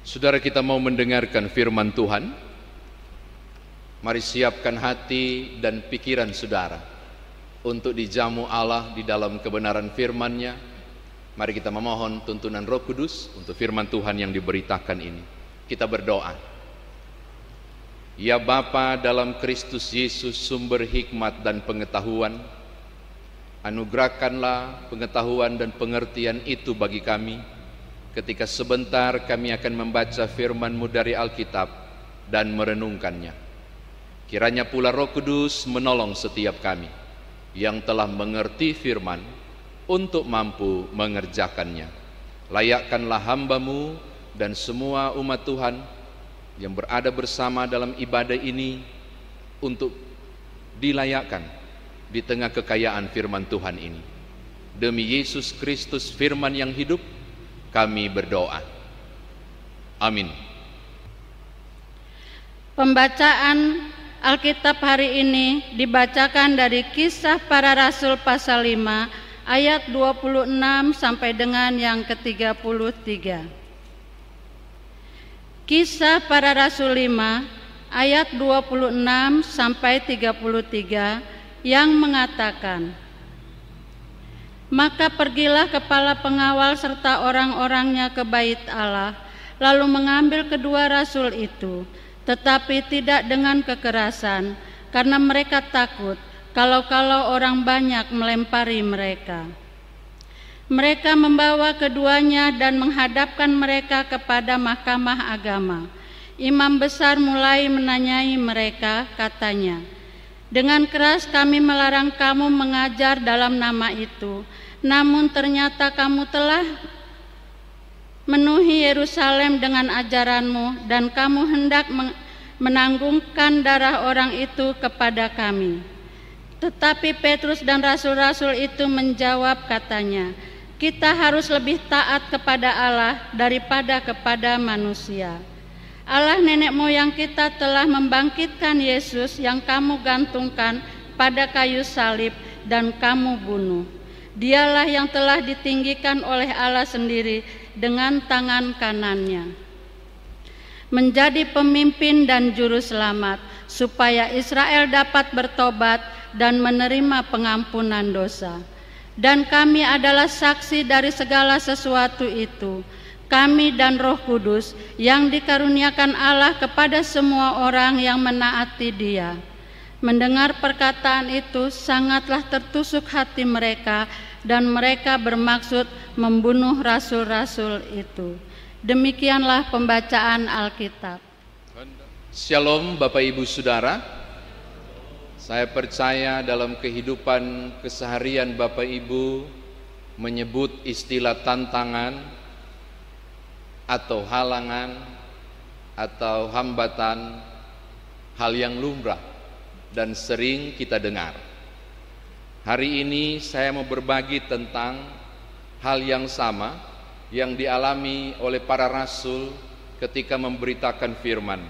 Saudara kita mau mendengarkan firman Tuhan. Mari siapkan hati dan pikiran saudara Untuk dijamu Allah di dalam kebenaran firman-Nya. Mari kita memohon tuntunan roh kudus Untuk firman Tuhan yang diberitakan ini. Kita berdoa. Ya Bapa dalam Kristus Yesus sumber hikmat dan pengetahuan Anugerahkanlah pengetahuan dan pengertian itu bagi kami ketika sebentar kami akan membaca firman-Mu dari Alkitab dan merenungkannya. Kiranya pula Roh Kudus menolong setiap kami yang telah mengerti firman untuk mampu mengerjakannya. Layakkanlah hambamu dan semua umat Tuhan yang berada bersama dalam ibadah ini untuk dilayakkan di tengah kekayaan firman Tuhan ini. Demi Yesus Kristus firman yang hidup, kami berdoa. Amin. Pembacaan Alkitab hari ini dibacakan dari kisah para rasul pasal 5 ayat 26 sampai dengan yang ke-33. Kisah para rasul 5 ayat 26 sampai 33 yang mengatakan, Maka pergilah kepala pengawal serta orang-orangnya ke bait Allah, lalu mengambil kedua rasul itu, tetapi tidak dengan kekerasan, karena mereka takut kalau-kalau orang banyak melempari mereka. Mereka membawa keduanya dan menghadapkan mereka kepada mahkamah agama. Imam besar mulai menanyai mereka, katanya, dengan keras kami melarang kamu mengajar dalam nama itu, namun ternyata kamu telah menuhi Yerusalem dengan ajaranmu dan kamu hendak menanggungkan darah orang itu kepada kami. Tetapi Petrus dan rasul-rasul itu menjawab katanya, kita harus lebih taat kepada Allah daripada kepada manusia. Allah nenek moyang kita telah membangkitkan Yesus yang kamu gantungkan pada kayu salib dan kamu bunuh. Dialah yang telah ditinggikan oleh Allah sendiri dengan tangan kanannya. Menjadi pemimpin dan juru selamat supaya Israel dapat bertobat dan menerima pengampunan dosa. Dan kami adalah saksi dari segala sesuatu itu kami dan Roh Kudus yang dikaruniakan Allah kepada semua orang yang menaati Dia. Mendengar perkataan itu sangatlah tertusuk hati mereka dan mereka bermaksud membunuh rasul-rasul itu. Demikianlah pembacaan Alkitab. Shalom Bapak Ibu Saudara. Saya percaya dalam kehidupan keseharian Bapak Ibu menyebut istilah tantangan atau halangan atau hambatan hal yang lumrah dan sering kita dengar. Hari ini saya mau berbagi tentang hal yang sama yang dialami oleh para rasul ketika memberitakan firman.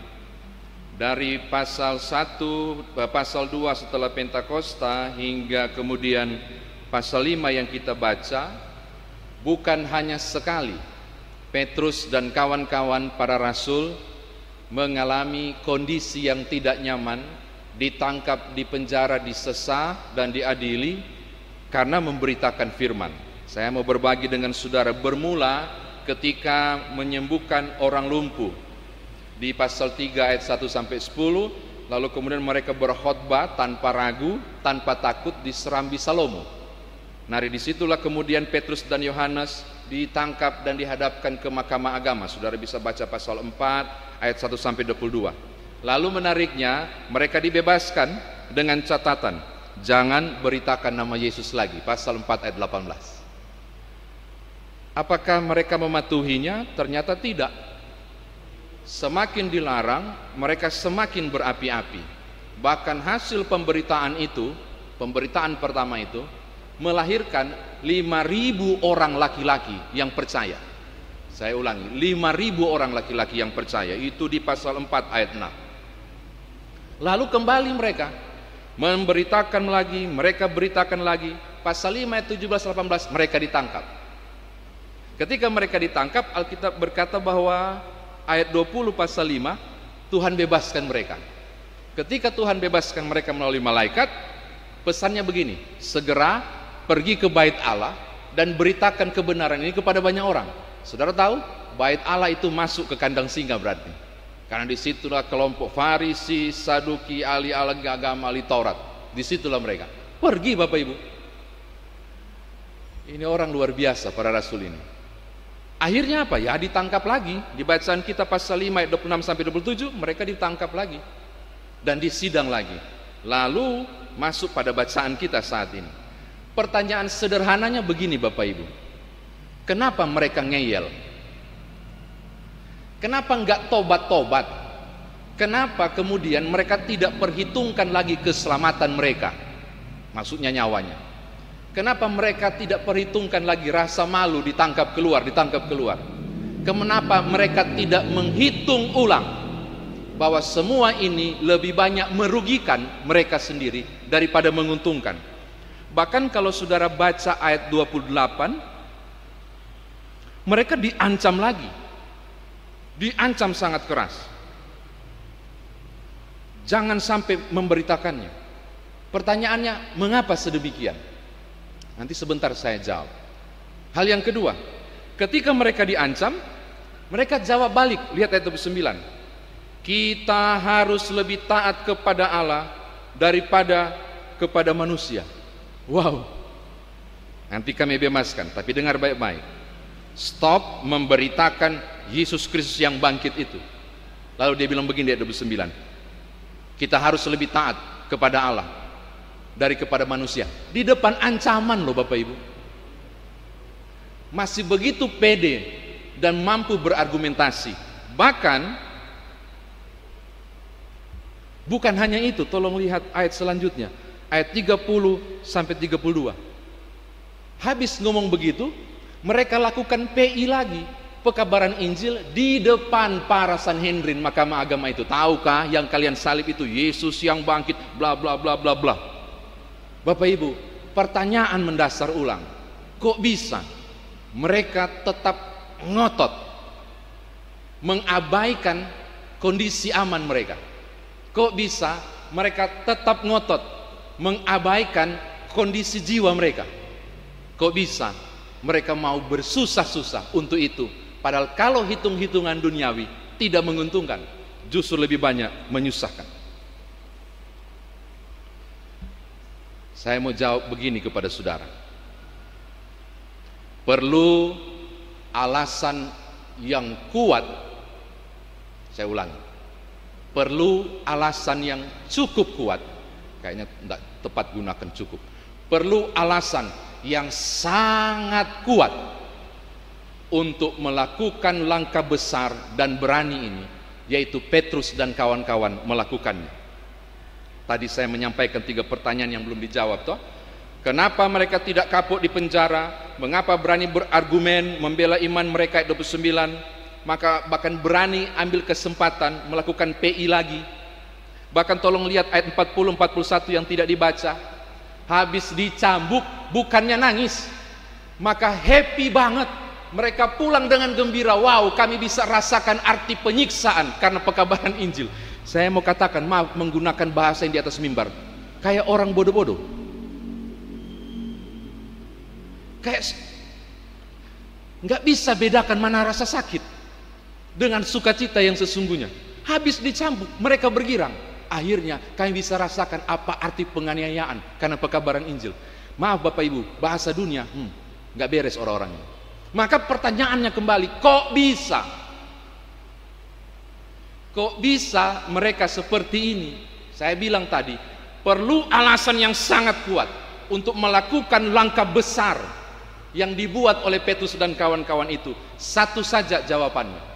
Dari pasal 1, eh, pasal 2 setelah Pentakosta hingga kemudian pasal 5 yang kita baca bukan hanya sekali Petrus dan kawan-kawan para rasul mengalami kondisi yang tidak nyaman, ditangkap di penjara, disesah dan diadili karena memberitakan firman. Saya mau berbagi dengan saudara bermula ketika menyembuhkan orang lumpuh di pasal 3 ayat 1 sampai 10 lalu kemudian mereka berkhotbah tanpa ragu, tanpa takut diserambi Salomo. Nah, di situlah kemudian Petrus dan Yohanes ditangkap dan dihadapkan ke mahkamah agama. Saudara bisa baca pasal 4 ayat 1 sampai 22. Lalu menariknya mereka dibebaskan dengan catatan jangan beritakan nama Yesus lagi. Pasal 4 ayat 18. Apakah mereka mematuhinya? Ternyata tidak. Semakin dilarang, mereka semakin berapi-api. Bahkan hasil pemberitaan itu, pemberitaan pertama itu melahirkan 5000 orang laki-laki yang percaya. Saya ulangi, 5000 orang laki-laki yang percaya itu di pasal 4 ayat 6. Lalu kembali mereka memberitakan lagi, mereka beritakan lagi, pasal 5 ayat 17 18 mereka ditangkap. Ketika mereka ditangkap, Alkitab berkata bahwa ayat 20 pasal 5 Tuhan bebaskan mereka. Ketika Tuhan bebaskan mereka melalui malaikat, pesannya begini, segera pergi ke bait Allah dan beritakan kebenaran ini kepada banyak orang. Saudara tahu, bait Allah itu masuk ke kandang singa berarti. Karena di situlah kelompok Farisi, Saduki, ahli agama, ahli Taurat. Di situlah mereka. Pergi Bapak Ibu. Ini orang luar biasa para rasul ini. Akhirnya apa? Ya ditangkap lagi. Di bacaan kita pasal 5 ayat 26 sampai 27 mereka ditangkap lagi dan disidang lagi. Lalu masuk pada bacaan kita saat ini. Pertanyaan sederhananya begini Bapak Ibu. Kenapa mereka ngeyel? Kenapa enggak tobat-tobat? Kenapa kemudian mereka tidak perhitungkan lagi keselamatan mereka? Maksudnya nyawanya. Kenapa mereka tidak perhitungkan lagi rasa malu ditangkap keluar, ditangkap keluar? Kenapa mereka tidak menghitung ulang bahwa semua ini lebih banyak merugikan mereka sendiri daripada menguntungkan. Bahkan kalau saudara baca ayat 28, mereka diancam lagi. Diancam sangat keras. Jangan sampai memberitakannya. Pertanyaannya, mengapa sedemikian? Nanti sebentar saya jawab. Hal yang kedua, ketika mereka diancam, mereka jawab balik. Lihat ayat 29 kita harus lebih taat kepada Allah daripada kepada manusia. Wow. Nanti kami bebaskan, tapi dengar baik-baik. Stop memberitakan Yesus Kristus yang bangkit itu. Lalu dia bilang begini ayat 29. Kita harus lebih taat kepada Allah dari kepada manusia. Di depan ancaman loh Bapak Ibu. Masih begitu pede dan mampu berargumentasi. Bahkan Bukan hanya itu, tolong lihat ayat selanjutnya. Ayat 30 sampai 32. Habis ngomong begitu, mereka lakukan PI lagi, pekabaran Injil di depan para Sanhedrin mahkamah agama itu. Tahukah yang kalian salib itu Yesus yang bangkit bla bla bla bla bla. Bapak Ibu, pertanyaan mendasar ulang. Kok bisa mereka tetap ngotot mengabaikan kondisi aman mereka? Kok bisa mereka tetap ngotot mengabaikan kondisi jiwa mereka? Kok bisa mereka mau bersusah-susah untuk itu? Padahal kalau hitung-hitungan duniawi tidak menguntungkan, justru lebih banyak menyusahkan. Saya mau jawab begini kepada saudara. Perlu alasan yang kuat. Saya ulangi perlu alasan yang cukup kuat kayaknya tidak tepat gunakan cukup perlu alasan yang sangat kuat untuk melakukan langkah besar dan berani ini yaitu Petrus dan kawan-kawan melakukannya. Tadi saya menyampaikan tiga pertanyaan yang belum dijawab toh. Kenapa mereka tidak kapok di penjara? Mengapa berani berargumen membela iman mereka 29 maka bahkan berani ambil kesempatan melakukan PI lagi. Bahkan tolong lihat ayat 40 41 yang tidak dibaca. Habis dicambuk bukannya nangis. Maka happy banget mereka pulang dengan gembira wow kami bisa rasakan arti penyiksaan karena pekabaran Injil saya mau katakan maaf menggunakan bahasa yang di atas mimbar kayak orang bodoh-bodoh kayak nggak bisa bedakan mana rasa sakit dengan sukacita yang sesungguhnya. Habis dicambuk, mereka bergirang. Akhirnya kami bisa rasakan apa arti penganiayaan karena pekabaran Injil. Maaf Bapak Ibu, bahasa dunia, hmm, nggak beres orang-orangnya. Maka pertanyaannya kembali, kok bisa? Kok bisa mereka seperti ini? Saya bilang tadi, perlu alasan yang sangat kuat untuk melakukan langkah besar yang dibuat oleh Petrus dan kawan-kawan itu. Satu saja jawabannya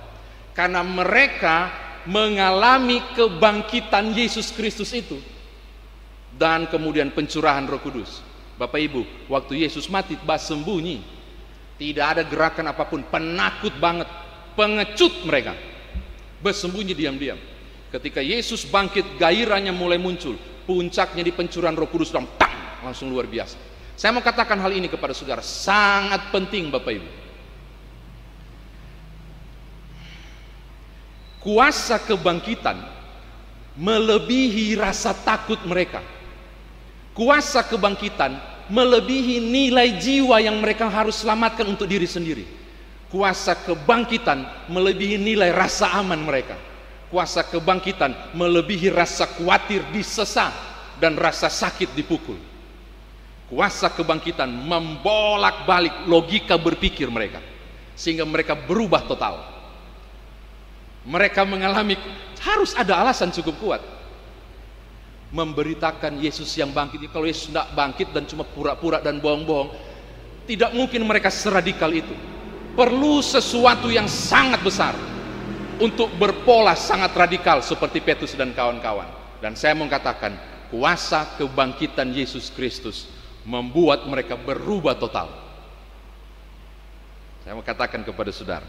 karena mereka mengalami kebangkitan Yesus Kristus itu dan kemudian pencurahan Roh Kudus. Bapak Ibu, waktu Yesus mati bas sembunyi. Tidak ada gerakan apa pun, penakut banget, pengecut mereka. Bersembunyi diam-diam. Ketika Yesus bangkit, gairahnya mulai muncul. Puncaknya di pencurahan Roh Kudus dan tang, langsung luar biasa. Saya mau katakan hal ini kepada saudara, sangat penting Bapak Ibu kuasa kebangkitan melebihi rasa takut mereka. Kuasa kebangkitan melebihi nilai jiwa yang mereka harus selamatkan untuk diri sendiri. Kuasa kebangkitan melebihi nilai rasa aman mereka. Kuasa kebangkitan melebihi rasa khawatir disesat dan rasa sakit dipukul. Kuasa kebangkitan membolak-balik logika berpikir mereka sehingga mereka berubah total. Mereka mengalami harus ada alasan cukup kuat memberitakan Yesus yang bangkit. Kalau Yesus tidak bangkit dan cuma pura-pura dan bohong-bohong, tidak mungkin mereka seradikal itu. Perlu sesuatu yang sangat besar untuk berpola sangat radikal seperti Petrus dan kawan-kawan. Dan saya mau katakan, kuasa kebangkitan Yesus Kristus membuat mereka berubah total. Saya mau katakan kepada saudara,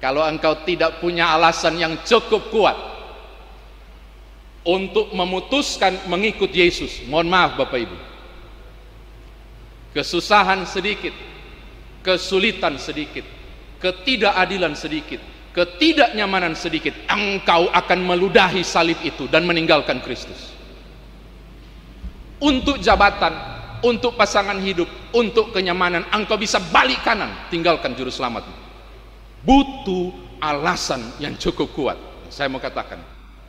kalau engkau tidak punya alasan yang cukup kuat untuk memutuskan mengikut Yesus, mohon maaf Bapak Ibu, kesusahan sedikit, kesulitan sedikit, ketidakadilan sedikit, ketidaknyamanan sedikit, engkau akan meludahi salib itu dan meninggalkan Kristus untuk jabatan, untuk pasangan hidup, untuk kenyamanan, engkau bisa balik kanan, tinggalkan juru selamat. Butuh alasan yang cukup kuat. Saya mau katakan,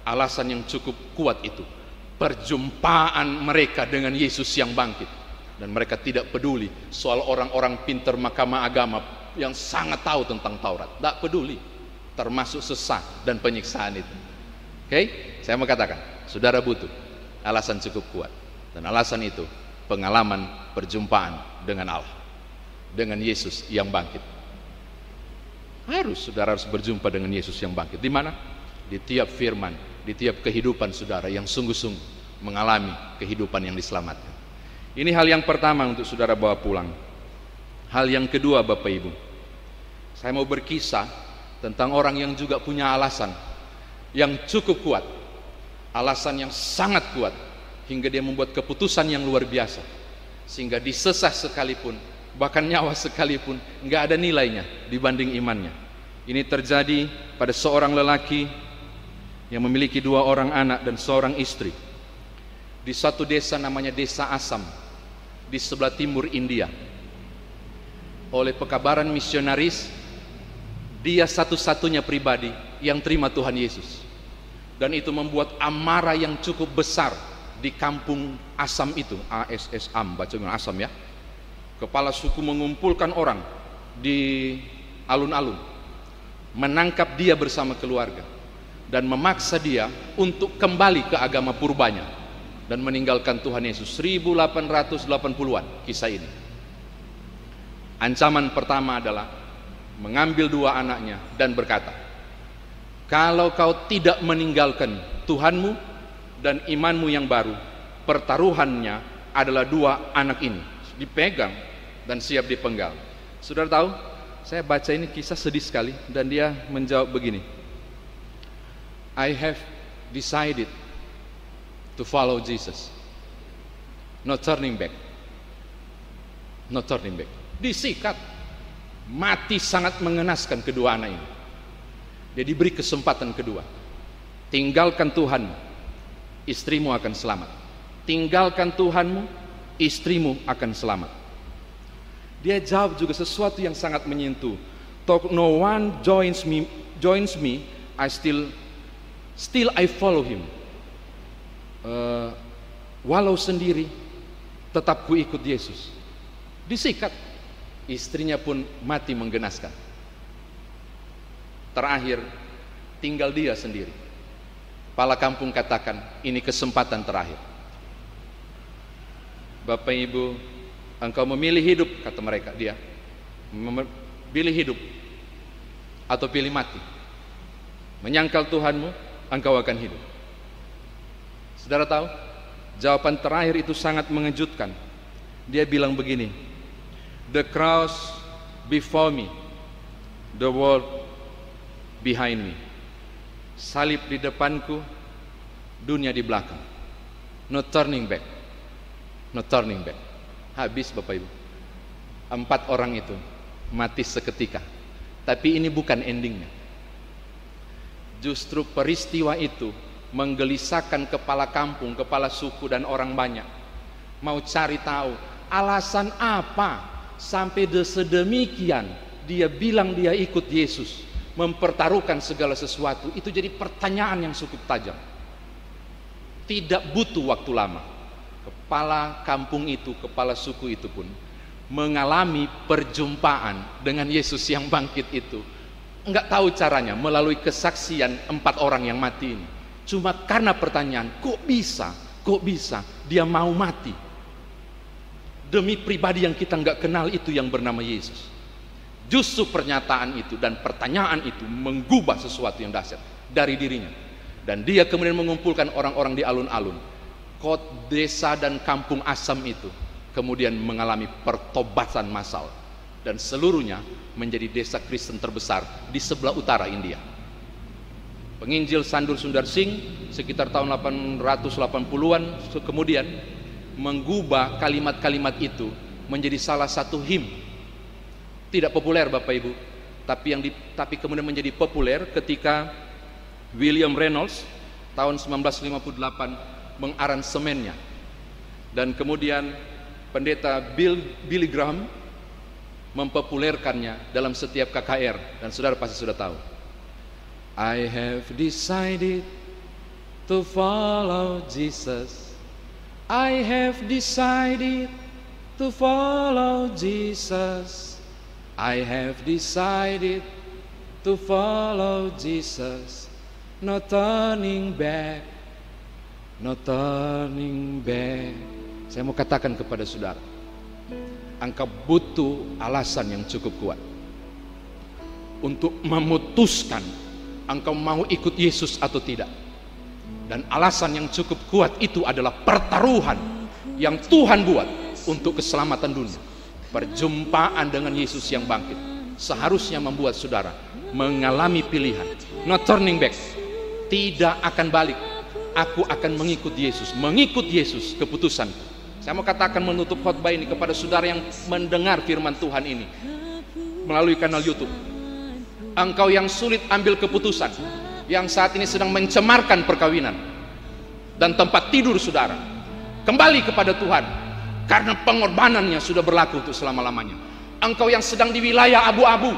alasan yang cukup kuat itu perjumpaan mereka dengan Yesus yang bangkit dan mereka tidak peduli soal orang-orang pinter mahkamah agama yang sangat tahu tentang Taurat. Tidak peduli, termasuk sesat dan penyiksaan itu. Oke, okay? saya mau katakan, saudara butuh alasan cukup kuat. Dan alasan itu pengalaman perjumpaan dengan Allah. Dengan Yesus yang bangkit. Harus saudara harus berjumpa dengan Yesus yang bangkit. Di mana? Di tiap firman, di tiap kehidupan saudara yang sungguh-sungguh mengalami kehidupan yang diselamatkan. Ini hal yang pertama untuk saudara bawa pulang. Hal yang kedua Bapak Ibu. Saya mau berkisah tentang orang yang juga punya alasan yang cukup kuat. Alasan yang sangat kuat hingga dia membuat keputusan yang luar biasa sehingga disesah sekalipun bahkan nyawa sekalipun nggak ada nilainya dibanding imannya ini terjadi pada seorang lelaki yang memiliki dua orang anak dan seorang istri. Di satu desa namanya desa Asam di sebelah timur India. Oleh pekabaran misionaris dia satu-satunya pribadi yang terima Tuhan Yesus. Dan itu membuat amarah yang cukup besar di kampung Asam itu, ASS Am, baca Asam ya. Kepala suku mengumpulkan orang di alun-alun, menangkap dia bersama keluarga dan memaksa dia untuk kembali ke agama purbanya dan meninggalkan Tuhan Yesus 1880-an kisah ini. Ancaman pertama adalah mengambil dua anaknya dan berkata, "Kalau kau tidak meninggalkan Tuhanmu, dan imanmu yang baru pertaruhannya adalah dua anak ini dipegang dan siap dipenggal saudara tahu saya baca ini kisah sedih sekali dan dia menjawab begini I have decided to follow Jesus not turning back not turning back disikat mati sangat mengenaskan kedua anak ini dia diberi kesempatan kedua tinggalkan Tuhan istrimu akan selamat. Tinggalkan Tuhanmu, istrimu akan selamat. Dia jawab juga sesuatu yang sangat menyentuh. Talk no one joins me, joins me, I still, still I follow him. Uh, walau sendiri, tetap ku ikut Yesus. Disikat, istrinya pun mati menggenaskan. Terakhir, tinggal dia sendiri. Kepala kampung katakan, ini kesempatan terakhir. Bapak Ibu, engkau memilih hidup, kata mereka, dia. Pilih hidup atau pilih mati. Menyangkal Tuhanmu, engkau akan hidup. Saudara tahu, jawaban terakhir itu sangat mengejutkan. Dia bilang begini, The cross before me, the world behind me salib di depanku, dunia di belakang. No turning back. No turning back. Habis Bapak Ibu. Empat orang itu mati seketika. Tapi ini bukan endingnya. Justru peristiwa itu menggelisahkan kepala kampung, kepala suku dan orang banyak. Mau cari tahu alasan apa sampai sedemikian dia bilang dia ikut Yesus, mempertaruhkan segala sesuatu. Itu jadi pertanyaan yang cukup tajam. Tidak butuh waktu lama. Kepala kampung itu, kepala suku itu pun mengalami perjumpaan dengan Yesus yang bangkit itu nggak tahu caranya melalui kesaksian empat orang yang mati ini. Cuma karena pertanyaan, kok bisa? Kok bisa? Dia mau mati. Demi pribadi yang kita nggak kenal itu yang bernama Yesus. Justru pernyataan itu dan pertanyaan itu menggubah sesuatu yang dahsyat dari dirinya. Dan dia kemudian mengumpulkan orang-orang di alun-alun. Kot desa dan kampung asam itu kemudian mengalami pertobatan massal dan seluruhnya menjadi desa Kristen terbesar di sebelah utara India. Penginjil Sandur Sundar Singh sekitar tahun 880-an kemudian menggubah kalimat-kalimat itu menjadi salah satu him. Tidak populer Bapak Ibu, tapi yang di, tapi kemudian menjadi populer ketika William Reynolds tahun 1958 mengaransemennya. Dan kemudian pendeta Bill Billy Graham mempopulerkannya dalam setiap KKR dan saudara pasti sudah tahu. I have decided to follow Jesus. I have decided to follow Jesus. I have decided to follow Jesus. No turning back. No turning back. Saya mau katakan kepada saudara, engkau butuh alasan yang cukup kuat untuk memutuskan engkau mau ikut Yesus atau tidak. Dan alasan yang cukup kuat itu adalah pertaruhan yang Tuhan buat untuk keselamatan dunia. Perjumpaan dengan Yesus yang bangkit seharusnya membuat saudara mengalami pilihan. Not turning back. Tidak akan balik. Aku akan mengikut Yesus. Mengikut Yesus keputusanku saya mau katakan menutup khotbah ini kepada saudara yang mendengar firman Tuhan ini melalui kanal YouTube. Engkau yang sulit ambil keputusan, yang saat ini sedang mencemarkan perkawinan dan tempat tidur saudara. Kembali kepada Tuhan karena pengorbanannya sudah berlaku untuk selama-lamanya. Engkau yang sedang di wilayah abu-abu,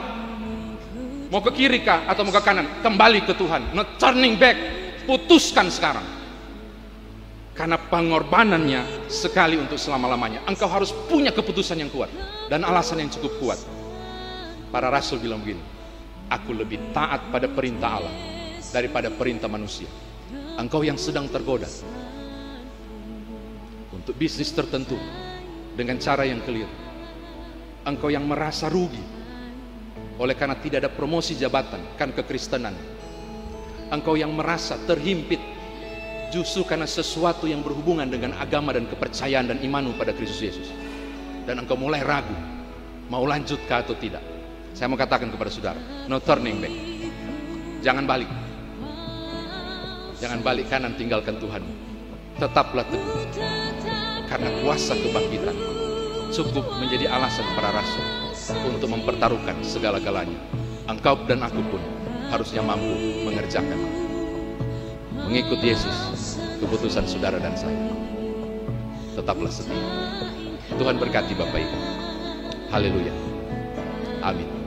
mau ke kiri kah atau mau ke kanan, kembali ke Tuhan. Not turning back, putuskan sekarang karena pengorbanannya sekali untuk selama-lamanya. Engkau harus punya keputusan yang kuat dan alasan yang cukup kuat. Para rasul bilang begini, aku lebih taat pada perintah Allah daripada perintah manusia. Engkau yang sedang tergoda untuk bisnis tertentu dengan cara yang keliru. Engkau yang merasa rugi oleh karena tidak ada promosi jabatan kan kekristenan. Engkau yang merasa terhimpit justru karena sesuatu yang berhubungan dengan agama dan kepercayaan dan imanmu pada Kristus Yesus. Dan engkau mulai ragu mau lanjutkah atau tidak. Saya mau katakan kepada saudara no turning back. Jangan balik. Jangan balik kanan tinggalkan Tuhan. Tetaplah teguh. Karena kuasa kebangkitan cukup menjadi alasan para rasul untuk mempertaruhkan segala-galanya. Engkau dan aku pun harusnya mampu mengerjakan mengikut Yesus keputusan saudara dan saya. Tetaplah setia. Tuhan berkati Bapak Ibu. Haleluya. Amin